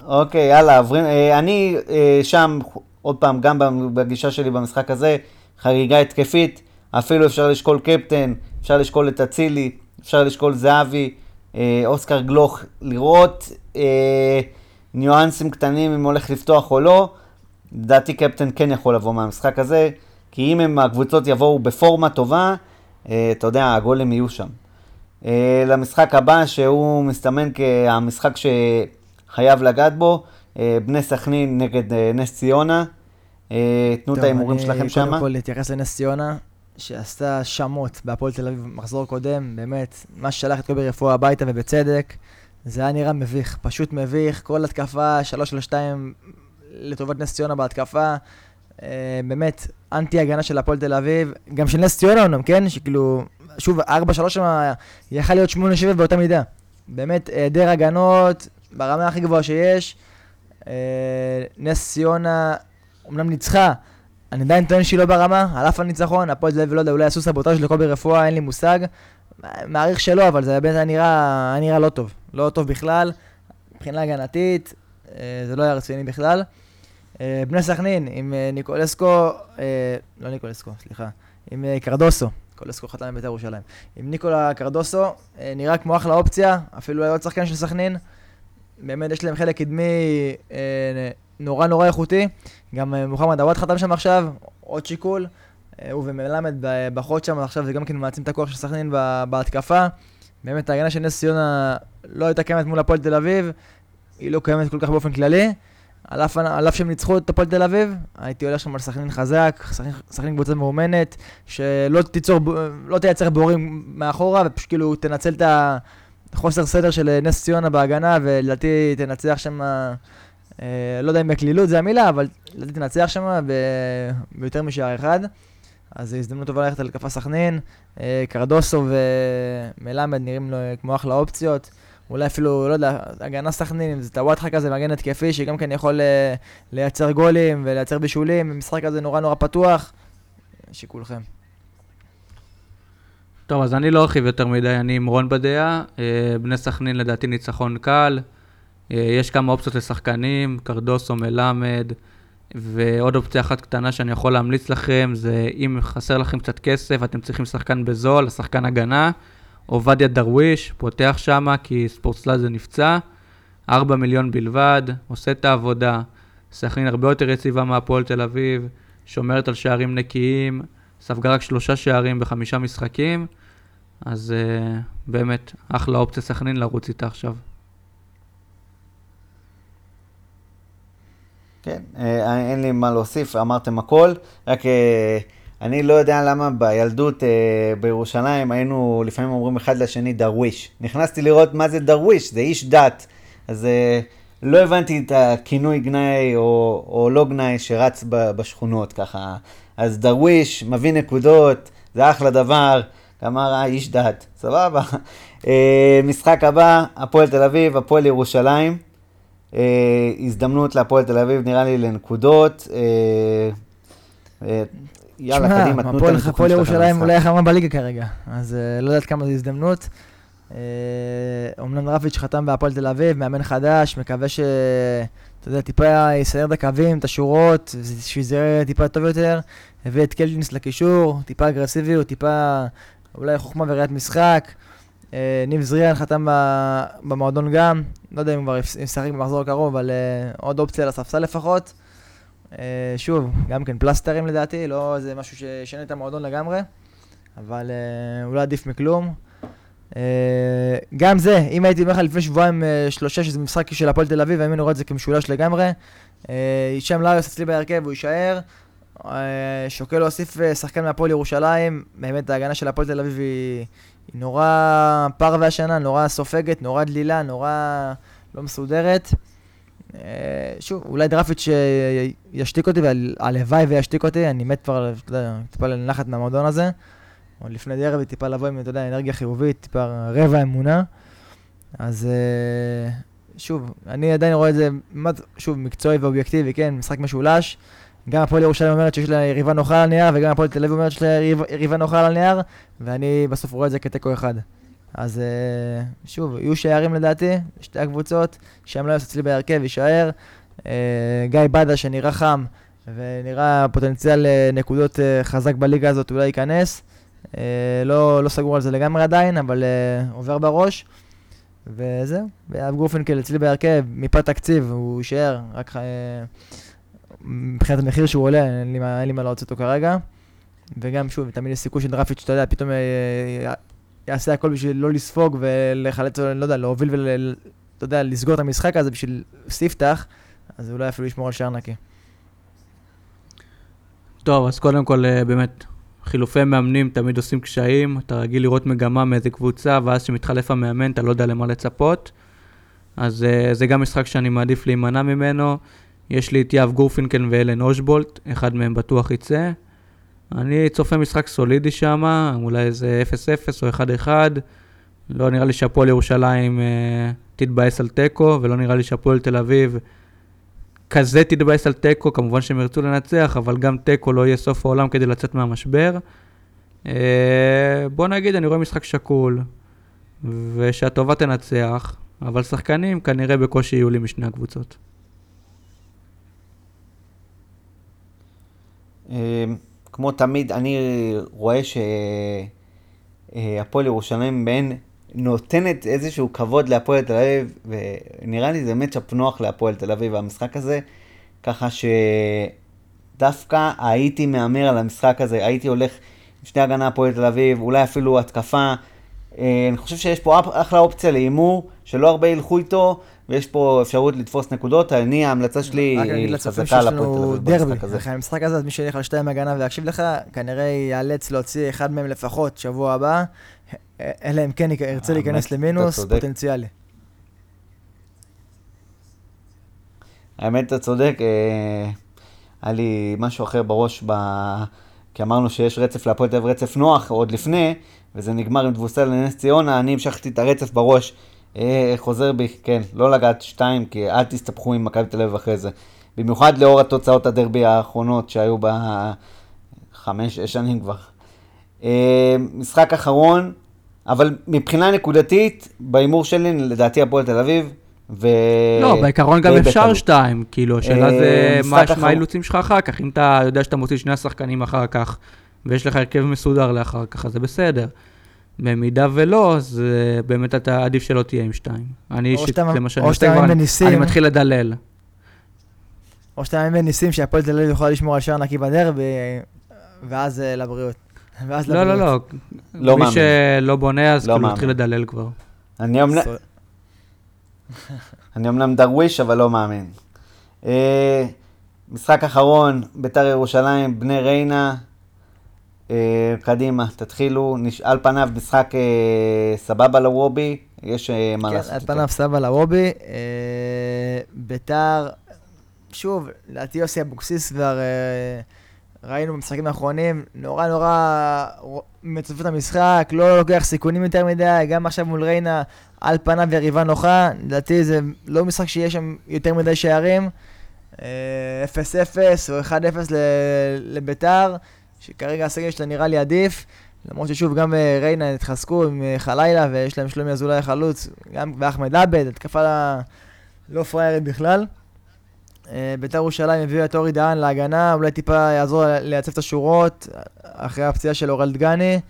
אוקיי, יאללה, עוברים, אה, אני אה, שם עוד פעם, גם בגישה שלי במשחק הזה, חריגה התקפית, אפילו אפשר לשקול קפטן, אפשר לשקול את אצילי, אפשר לשקול זהבי, אה, אוסקר גלוך, לראות אה, ניואנסים קטנים אם הולך לפתוח או לא. לדעתי קפטן כן יכול לבוא מהמשחק הזה, כי אם הם, הקבוצות יבואו בפורמה טובה, אה, אתה יודע, הגולים יהיו שם. אה, למשחק הבא, שהוא מסתמן כהמשחק שחייב לגעת בו, אה, בני סכנין נגד אה, נס ציונה. אה, תנו את ההימורים שלכם שם. קודם כל להתייחס לנס ציונה, שעשתה שמות בהפועל תל אביב מחזור קודם, באמת, מה ששלח את קובי רפואה הביתה ובצדק, זה היה נראה מביך, פשוט מביך, כל התקפה, 3 על 2 לטובת נס ציונה בהתקפה, באמת, אנטי הגנה של הפועל תל אביב, גם של נס ציונה אומנם, כן? שכאילו, שוב, 4-3 שם יכל להיות 8-7 באותה מידה. באמת, היעדר הגנות ברמה הכי גבוהה שיש. אה, נס ציונה אמנם ניצחה, אני עדיין טוען שהיא לא ברמה, על אף הניצחון, הפועל תל אביב, לא יודע, אולי עשו סבוטאז' לקובי רפואה, אין לי מושג. מעריך שלא, אבל זה באמת היה נראה, היה נראה לא טוב. לא טוב בכלל, מבחינה הגנתית, אה, זה לא היה רציני בכלל. אה, בני סכנין עם ניקולסקו, לא ניקולסקו, סליחה, עם קרדוסו, ניקולסקו חתם מבית"ר ירושלים. עם ניקולה קרדוסו, נראה כמו אחלה אופציה, אפילו עוד שחקן של סכנין. באמת יש להם חלק קדמי נורא נורא איכותי. גם מוחמד עוואד חתם שם עכשיו, עוד שיקול. הוא ומלמד בחוד שם, עכשיו זה גם כן מעצים את הכוח של סכנין בהתקפה. באמת ההגנה של נס ציונה לא הייתה קיימת מול הפועל תל אביב, היא לא קיימת כל כך באופן כללי. על אף, על אף שהם ניצחו את הפועל תל אביב, הייתי הולך שם על סכנין חזק, סכנין קבוצה מאומנת, שלא תיצור, לא תייצר בורים מאחורה, ופשוט כאילו תנצל את החוסר סדר של נס ציונה בהגנה, ולדעתי תנצח שם, אה, לא יודע אם בקלילות זה המילה, אבל לדעתי תנצח שם ביותר משער אחד. אז זו הזדמנות טובה ללכת על התקפה סכנין. אה, קרדוסו ומלמד נראים לו כמו אחלה אופציות. אולי אפילו, לא יודע, הגנה סכנין, אם זה טוואטחה כזה, מגן התקפי, שגם כן יכול אה, לייצר גולים ולייצר בישולים, משחק כזה נורא נורא פתוח, שיקולכם. טוב, אז אני לא ארחיב יותר מדי, אני עם רון בדעה. אה, בני סכנין לדעתי ניצחון קל. יש כמה אופציות לשחקנים, קרדוסו, מלמד. ועוד אופציה אחת קטנה שאני יכול להמליץ לכם, זה אם חסר לכם קצת כסף, אתם צריכים שחקן בזול, שחקן הגנה, עובדיה דרוויש, פותח שמה כי ספורטסלאזה נפצע, 4 מיליון בלבד, עושה את העבודה, סכנין הרבה יותר יציבה מהפועל תל אביב, שומרת על שערים נקיים, ספגה רק שלושה שערים בחמישה משחקים, אז uh, באמת, אחלה אופציה סכנין לרוץ איתה עכשיו. כן, אה, אין לי מה להוסיף, אמרתם הכל, רק אה, אני לא יודע למה בילדות בירושלים היינו לפעמים אומרים אחד לשני דרוויש. נכנסתי לראות מה זה דרוויש, זה איש דת. אז לא הבנתי את הכינוי גנאי או, או לא גנאי שרץ בשכונות ככה. אז דרוויש, מביא נקודות, זה אחלה דבר, אמר איש דת, סבבה. משחק הבא, הפועל תל אביב, הפועל ירושלים. אה, הזדמנות להפועל תל אביב, נראה לי, לנקודות. אה, אה, יאללה, קדימה, תנו את שלכם. הפועל ירושלים אולי החמה בליגה כרגע, אז אה, לא יודעת כמה זו הזדמנות. אה, אומנם רביץ' חתם בהפועל תל אביב, מאמן חדש, מקווה ש... אתה יודע, טיפה יסייר את הקווים, את השורות, שזה יהיה טיפה טוב יותר. הביא את קלטינס לקישור, טיפה אגרסיביות, טיפה אולי חוכמה וראיית משחק. אה, ניב זריאן חתם במועדון גם, לא יודע אם הוא כבר ישחק במחזור הקרוב, אבל אה, עוד אופציה לספסל לפחות. אה, שוב, גם כן פלסטרים לדעתי, לא איזה משהו שישנה את המועדון לגמרי, אבל לא עדיף מכלום. גם זה, אם הייתי אומר לך לפני שבועיים שלושה שזה משחק של הפועל תל אביב, אני רואה את זה כמשולש לגמרי. שם לאיוס אצלי בהרכב, הוא יישאר. שוקל להוסיף שחקן מהפועל ירושלים, באמת ההגנה של הפועל תל אביב היא... היא נורא פרווה השנה, נורא סופגת, נורא דלילה, נורא לא מסודרת. אה, שוב, אולי דרפיץ' ישתיק אותי, והלוואי וישתיק אותי, אני מת כבר, אתה יודע, טיפה לנחת מהמועדון הזה. עוד לפני דרבי, טיפה לבוא עם, אתה יודע, אנרגיה חיובית, טיפה רבע אמונה. אז אה, שוב, אני עדיין רואה את זה, שוב, מקצועי ואובייקטיבי, כן, משחק משולש. גם הפועל ירושלים אומרת שיש לה יריבה נוחה על הנייר, וגם הפועל תל אביב אומרת שיש לה יריבה נוחה על הנייר, ואני בסוף רואה את זה כתיקו אחד. אז אה, שוב, יהיו שערים לדעתי, שתי הקבוצות, שם לא יעשה אצלי בהרכב, יישאר. אה, גיא בדה שנראה חם, ונראה פוטנציאל אה, נקודות חזק בליגה הזאת, אולי ייכנס. לא, לא סגור על זה לגמרי עדיין, אבל עובר בראש. וזהו, ואב גורפינקל אצלי בהרכב, מפאת תקציב, הוא יישאר, רק מבחינת המחיר שהוא עולה, אין לי, אין לי מה להוציא אותו כרגע. וגם, שוב, תמיד יש סיכוי שדרפיץ', אתה יודע, פתאום יעשה הכל בשביל לא לספוג ולחלץ, לא יודע, להוביל ול... אתה יודע, לסגור את המשחק הזה בשביל ספתח, אז אולי אפילו ישמור על שער נקי. טוב, אז קודם כל, אה, באמת, חילופי מאמנים תמיד עושים קשיים, אתה רגיל לראות מגמה מאיזה קבוצה, ואז כשמתחלף המאמן אתה לא יודע למה לצפות. אז זה גם משחק שאני מעדיף להימנע ממנו. יש לי את יהב גורפינקל ואלן אושבולט, אחד מהם בטוח יצא. אני צופה משחק סולידי שם, אולי איזה 0-0 או 1-1. לא נראה לי שהפועל ירושלים uh, תתבאס על תיקו, ולא נראה לי שהפועל תל אביב כזה תתבאס על תיקו, כמובן שהם ירצו לנצח, אבל גם תיקו לא יהיה סוף העולם כדי לצאת מהמשבר. אה, בוא נגיד, אני רואה משחק שקול, ושהטובה תנצח, אבל שחקנים כנראה בקושי יהיו לי משני הקבוצות. כמו תמיד, אני רואה שהפועל ירושלים בין נותנת איזשהו כבוד להפועל תל אביב, ונראה לי זה מצ'אפ נוח להפועל תל אביב המשחק הזה, ככה שדווקא הייתי מהמר על המשחק הזה, הייתי הולך עם שני הגנה הפועל תל אביב, אולי אפילו התקפה. אה, אני חושב שיש פה אחלה אופציה להימור, שלא הרבה ילכו איתו, ויש פה אפשרות לתפוס נקודות. אני, ההמלצה שלי היא חזקה על הפועל תל אביב במשחק הזה. אחרי המשחק הזה, מי שילך על שתיים הגנה ויקשיב לך, כנראה ייאלץ להוציא אחד מהם לפחות שבוע הבא, אלא אם כן ירצה להיכנס למינוס פוטנציאלי. האמת, אתה צודק, אה, היה לי משהו אחר בראש, ב... כי אמרנו שיש רצף להפועל תל אביב, רצף נוח עוד לפני, וזה נגמר עם תבוסה לנס ציונה, אני המשכתי את הרצף בראש, אה, חוזר בי, כן, לא לגעת שתיים, כי אל תסתבכו עם מכבי תל אביב אחרי זה. במיוחד לאור התוצאות הדרבי האחרונות שהיו בחמש, שש שנים כבר. אה, משחק אחרון, אבל מבחינה נקודתית, בהימור שלי, לדעתי הפועל תל אביב, ו... לא, בעיקרון גם אפשר שתיים, כאילו, השאלה זה מה האילוצים שלך אחר כך, אם אתה יודע שאתה מוציא שני השחקנים אחר כך, ויש לך הרכב מסודר לאחר כך, אז זה בסדר. במידה ולא, אז uh, באמת אתה עדיף שלא תהיה עם שתיים. אני אישית, זה מה שאני עושה כבר, אני מתחיל לדלל. או שאתה מאמין בניסים שהפועל תל אביב יכולה לשמור על שער נקי בדרבי, ואז uh, לבריאות. ואז לא, לא, לא. לא מי שלא בונה, אז לא כאילו מתחיל לדלל כבר. אני אמנם... אני אמנם דרוויש, אבל לא מאמין. אה, משחק אחרון, ביתר ירושלים, בני ריינה. אה, קדימה, תתחילו. על פניו משחק אה, סבבה לוובי, יש מה כן, לעשות. כן, על פניו סבבה לוובי. ביתר, שוב, לדעתי יוסי אבוקסיס כבר... ראינו במשחקים האחרונים, נורא נורא מצופף את המשחק, לא לוקח סיכונים יותר מדי, גם עכשיו מול ריינה, על פניו יריבה נוחה, לדעתי זה לא משחק שיש שם יותר מדי שערים. 0-0 אה, או 1-0 לביתר, שכרגע הסגל שלה נראה לי עדיף. למרות ששוב, גם אה, ריינה התחזקו עם אה, חלילה, ויש להם שלומי אזולאי חלוץ, גם ואחמד עבד, התקפה לא פריירית בכלל. אה, בית"ר ירושלים הביאו את אורי דהן להגנה, אולי טיפה יעזור לייצב את השורות אחרי הפציעה של אורל דגני.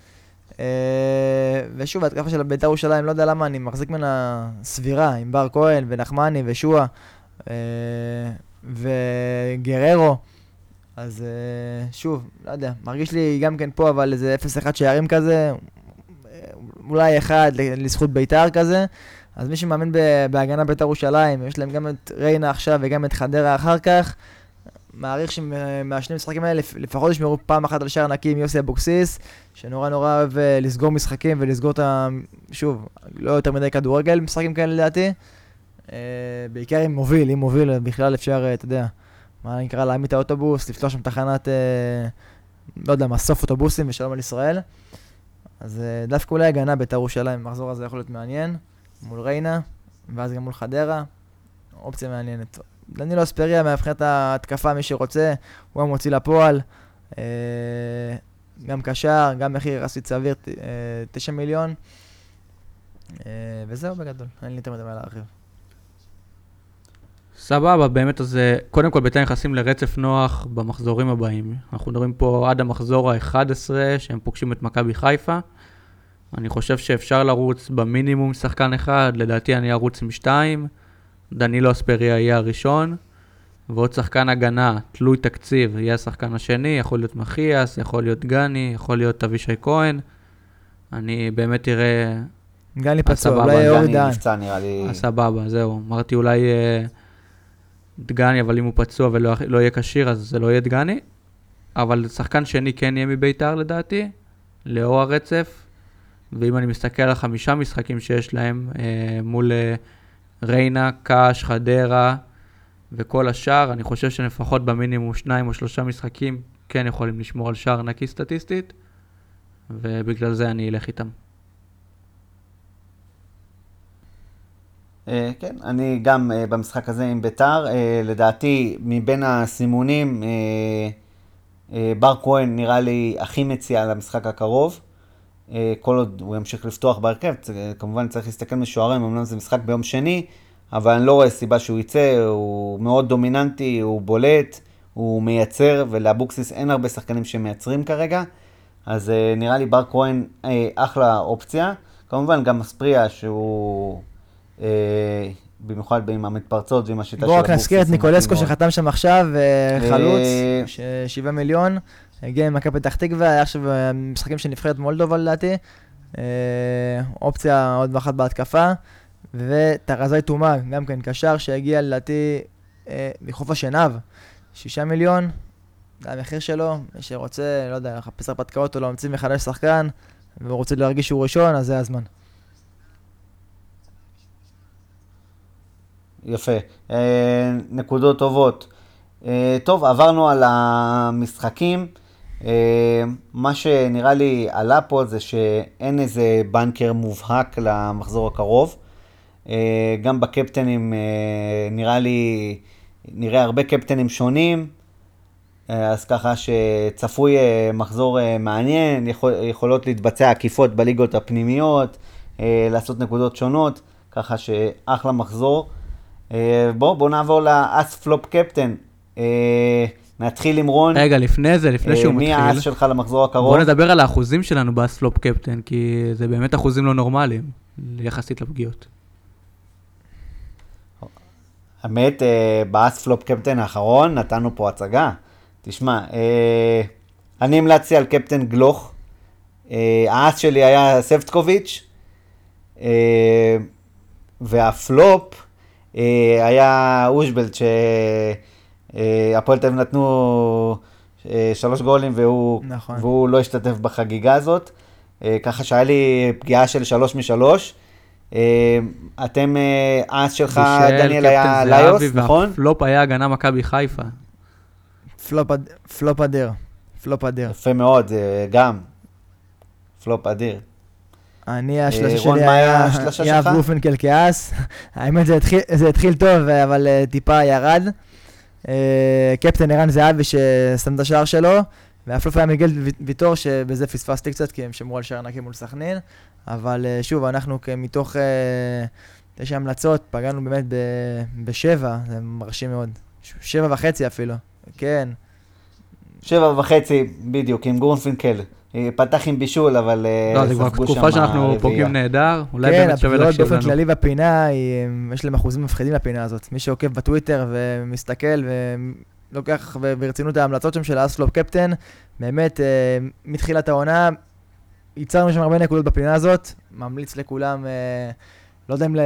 ושוב, ההתקפה של בית"ר ירושלים, לא יודע למה, אני מחזיק ממנה סבירה, עם בר כהן ונחמני ושועה וגררו. אז שוב, לא יודע, מרגיש לי גם כן פה, אבל איזה 0-1 שערים כזה, אולי אחד לזכות בית"ר כזה. אז מי שמאמין בהגנה בית"ר ירושלים, יש להם גם את ריינה עכשיו וגם את חדרה אחר כך, מעריך שמהשני המשחקים האלה לפחות ישמרו פעם אחת על שער נקי עם יוסי אבוקסיס, שנורא נורא אוהב אה, לסגור משחקים ולסגור את ה... שוב, לא יותר מדי כדורגל, משחקים כאלה לדעתי. אה, בעיקר אם מוביל, אם מוביל בכלל אפשר, אה, אתה יודע, מה נקרא, להעמיד את האוטובוס, לפתוח שם תחנת, לא יודע, מסוף אוטובוסים ושלום על ישראל. אז דווקא אולי הגנה בית"ר ירושלים, המחזור הזה יכול להיות מעניין. מול ריינה, ואז גם מול חדרה. אופציה מעניינת. דנילו אספריה, מבחינת ההתקפה, מי שרוצה, הוא המוציא לפועל. אה, גם קשר, גם מחיר יחסית סביר, 9 אה, מיליון. אה, וזהו בגדול, אין לי יותר מדי מה להרחיב. סבבה, באמת, אז אה, קודם כל בית"ר נכנסים לרצף נוח במחזורים הבאים. אנחנו מדברים פה עד המחזור ה-11, שהם פוגשים את מכבי חיפה. אני חושב שאפשר לרוץ במינימום שחקן אחד, לדעתי אני ארוץ עם שתיים. דנילו אספריה יהיה הראשון, ועוד שחקן הגנה, תלוי תקציב, יהיה השחקן השני, יכול להיות מחיאס, יכול להיות גני, יכול להיות אבישי כהן. אני באמת אראה... גני פצוע, אולי אורי גני דהן. נפצע נראה לי. אה, סבבה, זהו. אמרתי אולי אה, דגני, אבל אם הוא פצוע ולא לא יהיה כשיר, אז זה לא יהיה דגני. אבל שחקן שני כן יהיה מביתר לדעתי, לאור הרצף. ואם אני מסתכל על החמישה משחקים שיש להם אה, מול אה, ריינה, קאש, חדרה וכל השאר, אני חושב שלפחות במינימום שניים או שלושה משחקים כן יכולים לשמור על שער נקי סטטיסטית, ובגלל זה אני אלך איתם. כן, אני גם אה, במשחק הזה עם ביתר. אה, לדעתי, מבין הסימונים, אה, אה, בר כהן נראה לי הכי מציע למשחק הקרוב. אה, כל עוד הוא ימשיך לפתוח בהרכב, כמובן צריך להסתכל משוערים, אמנם זה משחק ביום שני, אבל אני לא רואה סיבה שהוא יצא, הוא מאוד דומיננטי, הוא בולט, הוא מייצר, ולאבוקסיס אין הרבה שחקנים שמייצרים כרגע, אז אה, נראה לי בר כהן אה, אחלה אופציה. כמובן גם מספריה שהוא, אה, במיוחד עם המתפרצות ועם השיטה של בואו רק. נזכיר את ניקולסקו. שחתם שם עכשיו, אה, חלוץ, אה, ש- שבעה מיליון, הגיע ממכבי פתח תקווה, היה עכשיו אה, משחקים של נבחרת מולדובה לדעתי, אה, אופציה עוד אחת בהתקפה, וטרזי תומה, גם כן קשר שהגיע לדעתי אה, מחוף השנהב, שישה מיליון, זה המחיר שלו, מי שרוצה, לא יודע, לחפש הרפתקאות או להמציא מחדש שחקן, והוא רוצה להרגיש שהוא ראשון, אז זה הזמן. יפה. אה, נקודות טובות. אה, טוב, עברנו על המשחקים. אה, מה שנראה לי עלה פה זה שאין איזה בנקר מובהק למחזור הקרוב. אה, גם בקפטנים אה, נראה לי, נראה הרבה קפטנים שונים. אה, אז ככה שצפוי אה, מחזור אה, מעניין, יכול, יכולות להתבצע עקיפות בליגות הפנימיות, לעשות נקודות שונות, ככה שאחלה מחזור. אה, בואו בוא נעבור לאס פלופ קפטן. אה, נתחיל עם רון. רגע, לפני זה, לפני אה, שהוא מי מתחיל, האס שלך למחזור הקרוב? בוא נדבר על האחוזים שלנו באספלופ קפטן, כי זה באמת אחוזים לא נורמליים, יחסית לפגיעות. האמת, באס פלופ קפטן האחרון נתנו פה הצגה. תשמע, אני המלצתי על קפטן גלוך. האס שלי היה ספטקוביץ', אה, והפלופ היה אושבלט, שהפועל תל אביב נתנו אה, שלוש גולים והוא, נכון. והוא לא השתתף בחגיגה הזאת. אה, ככה שהיה לי פגיעה של שלוש משלוש. אה, אתם, אה, האס שלך, דניאל, היה קפטן ליוס, זהבי, נכון? והפלופ היה הגנה מכבי חיפה. פלופ אד- פלופ אדיר, פלופ אדיר. יפה מאוד, גם. פלופ אדיר. אני, אה, השלושה שלי היה יהב שלך? גרופנקל כאס. האמת, זה התחיל- טוב, אבל אה, טיפה ירד. אה, קפטן ערן זהבי ששם את השער שלו, והפלופ היה מיגל ו- ויטור, שבזה פספסתי קצת, כי הם שמרו על שער נקי מול סכנין. אבל אה, שוב, אנחנו מתוך אה, תשע המלצות, פגענו באמת בשבע, זה מרשים מאוד. שבע וחצי אפילו, כן. שבע וחצי, בדיוק, עם גורנפינקל. אה, פתח עם בישול, אבל אה, לא, זה כבר ספגו שם תקופה שאנחנו. פוגעים נהדר, אולי כן, באמת שווה הפגיעות להקשיב באופן לנו. כללי בפינה, היא- יש להם אחוזים מפחידים לפינה הזאת. מי שעוקב בטוויטר ומסתכל ולוקח ברצינות ההמלצות שם של האספלופ קפטן, באמת, אה, מתחילת העונה, ייצרנו שם הרבה נקודות בפינה הזאת, ממליץ לכולם, אה, לא יודע אם, ל-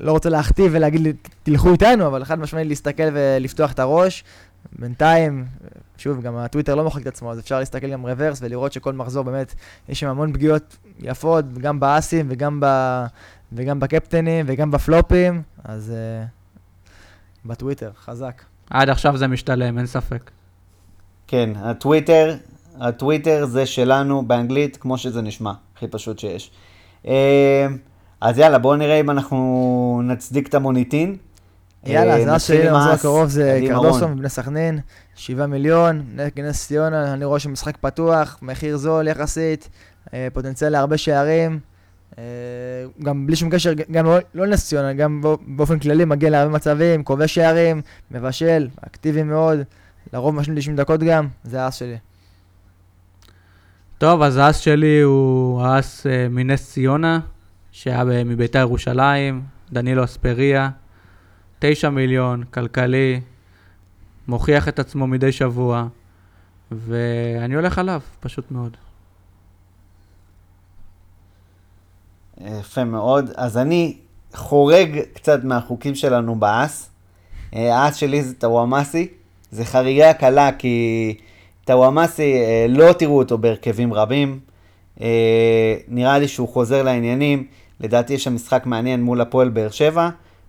לא רוצה להכתיב ולהגיד תלכו איתנו, אבל חד משמעית להסתכל ולפתוח את הראש. בינתיים, שוב, גם הטוויטר לא מוחק את עצמו, אז אפשר להסתכל גם רוורס ולראות שכל מחזור באמת, יש שם המון פגיעות יפות, גם באסים וגם, ב, וגם בקפטנים וגם בפלופים, אז uh, בטוויטר, חזק. עד עכשיו זה משתלם, אין ספק. כן, הטוויטר, הטוויטר זה שלנו באנגלית, כמו שזה נשמע, הכי פשוט שיש. אה, אז יאללה, בואו נראה אם אנחנו נצדיק את המוניטין. יאללה, אה, אז האס נתחיל שלי למחזור האס. הקרוב זה קרדוסו. מבני סכנין, 7 מיליון, נס ציונה, אני רואה שמשחק פתוח, מחיר זול יחסית, אה, פוטנציאל להרבה שערים, גם בלי שום קשר, גם לא, לא נס ציונה, גם באופן כללי מגיע להרבה מצבים, כובש שערים, מבשל, אקטיבי מאוד, לרוב משלים 90 דקות גם, זה האס שלי. טוב, אז האס שלי הוא האס מנס ציונה, שהיה מביתר ירושלים, דנילו אספריה, 9 מיליון, כלכלי, מוכיח את עצמו מדי שבוע, ואני הולך עליו, פשוט מאוד. יפה מאוד. אז אני חורג קצת מהחוקים שלנו באס. אה, האס שלי זה טוואמאסי. זה חריגה קלה כי טוואמאסי, אה, לא תראו אותו בהרכבים רבים. אה, נראה לי שהוא חוזר לעניינים. לדעתי יש שם משחק מעניין מול הפועל באר שבע,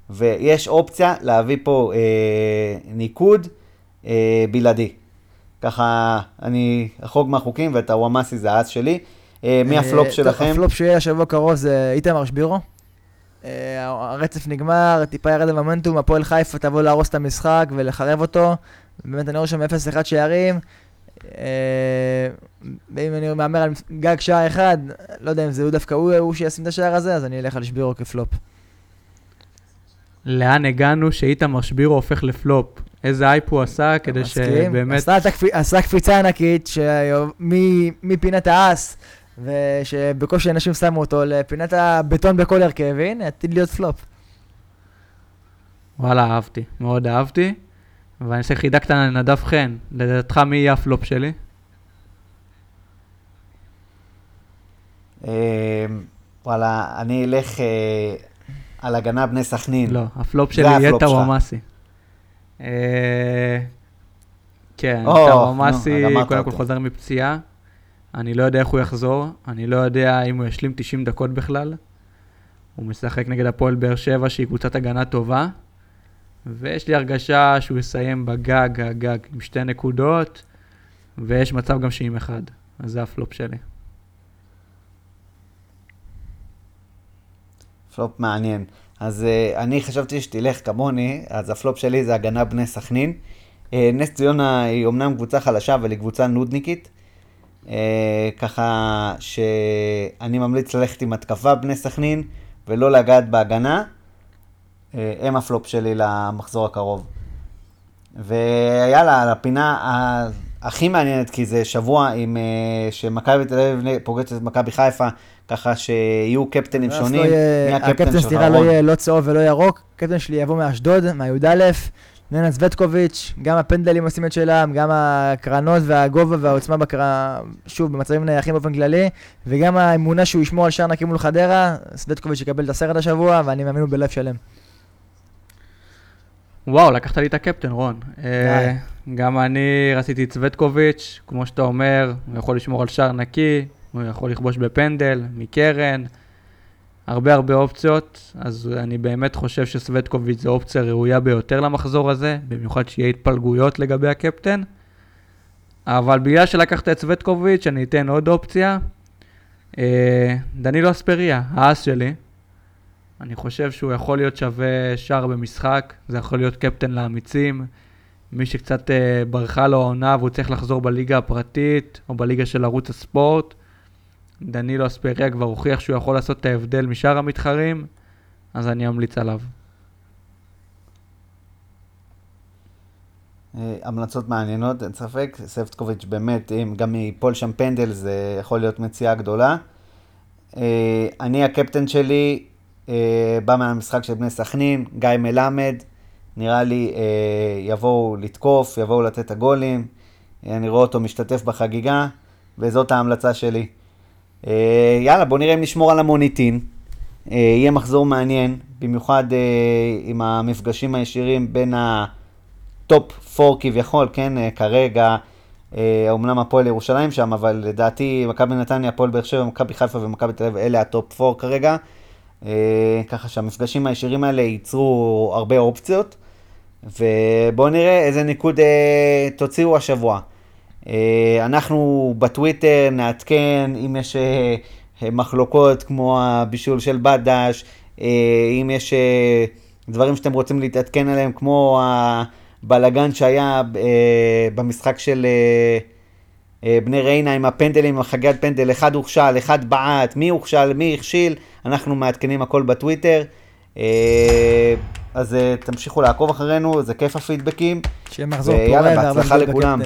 ויש אופציה להביא פה אה, ניקוד אה, בלעדי. ככה אני אחרוג מהחוקים ואת הוואמאסי זה האס שלי. אה, מי הפלופ שלכם? הפלופ שיהיה השבוע קרוב זה איתמר שבירו. הרצף נגמר, טיפה ירד המומנטום, הפועל חיפה תבוא להרוס את המשחק ולחרב אותו. באמת אני רואה שם 0-1 שערים. ואם אני מהמר על גג שער אחד, לא יודע אם זה הוא דווקא הוא, הוא שישים את השער הזה, אז אני אלך על שבירו כפלופ. לאן הגענו שאיתמר שבירו הופך לפלופ? איזה הייפ הוא עשה כדי שבאמת... עשה קפיצה ענקית מפינת האס, ושבקושי אנשים שמו אותו לפינת הבטון בכל הרכב, והנה, עתיד להיות פלופ. וואלה, אהבתי, מאוד אהבתי. ואני עושה חידה קטנה לנדב חן, לדעתך מי יהיה הפלופ שלי? אמ, וואלה, אני אלך אה, על הגנה בני סכנין. לא, הפלופ שלי יהיה טוואמאסי. אה, כן, טוואמאסי קודם כל חוזר מפציעה. אני לא יודע איך הוא יחזור, אני לא יודע אם הוא ישלים 90 דקות בכלל. הוא משחק נגד הפועל באר שבע, שהיא קבוצת הגנה טובה. ויש לי הרגשה שהוא יסיים בגג, הגג, עם שתי נקודות, ויש מצב גם שעם אחד. אז זה הפלופ שלי. פלופ מעניין. אז uh, אני חשבתי שתלך כמוני, אז הפלופ שלי זה הגנה בני סכנין. Uh, נס ציונה היא אמנם קבוצה חלשה, אבל היא קבוצה נודניקית. Uh, ככה שאני ממליץ ללכת עם התקפה בני סכנין, ולא לגעת בהגנה. Uh, הם הפלופ שלי למחזור הקרוב. ויאללה, הפינה הכי מעניינת, כי זה שבוע עם, uh, שמכבי תל אביב פוגשת את מכבי חיפה, ככה שיהיו קפטנים שונים. לא יהיה, הקפטן סליחה לא יהיה לא צהוב ולא ירוק, הקפטן שלי יבוא מאשדוד, מהי"א, ננה זווטקוביץ', גם הפנדלים עושים את שלהם, גם הקרנות והגובה והעוצמה בקר... שוב, במצבים נייחים באופן כללי, וגם האמונה שהוא ישמור על שער נקי מול חדרה, זווטקוביץ' יקבל את הסרט השבוע, ואני מאמין לו בלב שלם. וואו, לקחת לי את הקפטן, רון. אה, גם אני רציתי את סווטקוביץ', כמו שאתה אומר, הוא יכול לשמור על שער נקי, הוא יכול לכבוש בפנדל, מקרן, הרבה הרבה אופציות, אז אני באמת חושב שסווטקוביץ' זו אופציה ראויה ביותר למחזור הזה, במיוחד שיהיה התפלגויות לגבי הקפטן. אבל בגלל שלקחת את סווטקוביץ', אני אתן עוד אופציה. אה, דנילו אספריה, האס שלי. אני חושב שהוא יכול להיות שווה שער במשחק, זה יכול להיות קפטן לאמיצים. מי שקצת אה, ברחה לו העונה והוא צריך לחזור בליגה הפרטית או בליגה של ערוץ הספורט, דנילו אספריה כבר הוכיח שהוא יכול לעשות את ההבדל משאר המתחרים, אז אני אמליץ עליו. אה, המלצות מעניינות, אין ספק. ספטקוביץ' באמת, אם גם ייפול שם פנדל, זה יכול להיות מציאה גדולה. אה, אני, הקפטן שלי, בא מהמשחק של בני סכנין, גיא מלמד. נראה לי יבואו לתקוף, יבואו לתת את הגולים. אני רואה אותו משתתף בחגיגה, וזאת ההמלצה שלי. אה, יאללה, בוא נראה אם נשמור על המוניטין. אה, יהיה מחזור מעניין, במיוחד אה, עם המפגשים הישירים בין ה top 4 כביכול, כן, כרגע, אמנם הפועל ירושלים שם, אבל לדעתי מכבי נתניה, הפועל באר שבע, מכבי חיפה ומכבי תל אביב, אלה ה top 4 כרגע. ככה שהמפגשים הישירים האלה ייצרו הרבה אופציות, ובואו נראה איזה ניקוד תוציאו השבוע. אה, אנחנו בטוויטר נעדכן אם יש אה, מחלוקות כמו הבישול של בדש, אה, אם יש דברים שאתם רוצים להתעדכן עליהם כמו הבלגן שהיה במשחק של אה, בני ריינה עם הפנדלים, עם החגיית פנדל, אחד הוכשל, אחד בעט, מי הוכשל, מי הכשיל, אנחנו מעדכנים הכל בטוויטר. אה, אז אה, תמשיכו לעקוב אחרינו, זה כיף הפידבקים. שיהיה מחזור ויאללה, פורה והרבה בהצלחה לכולם.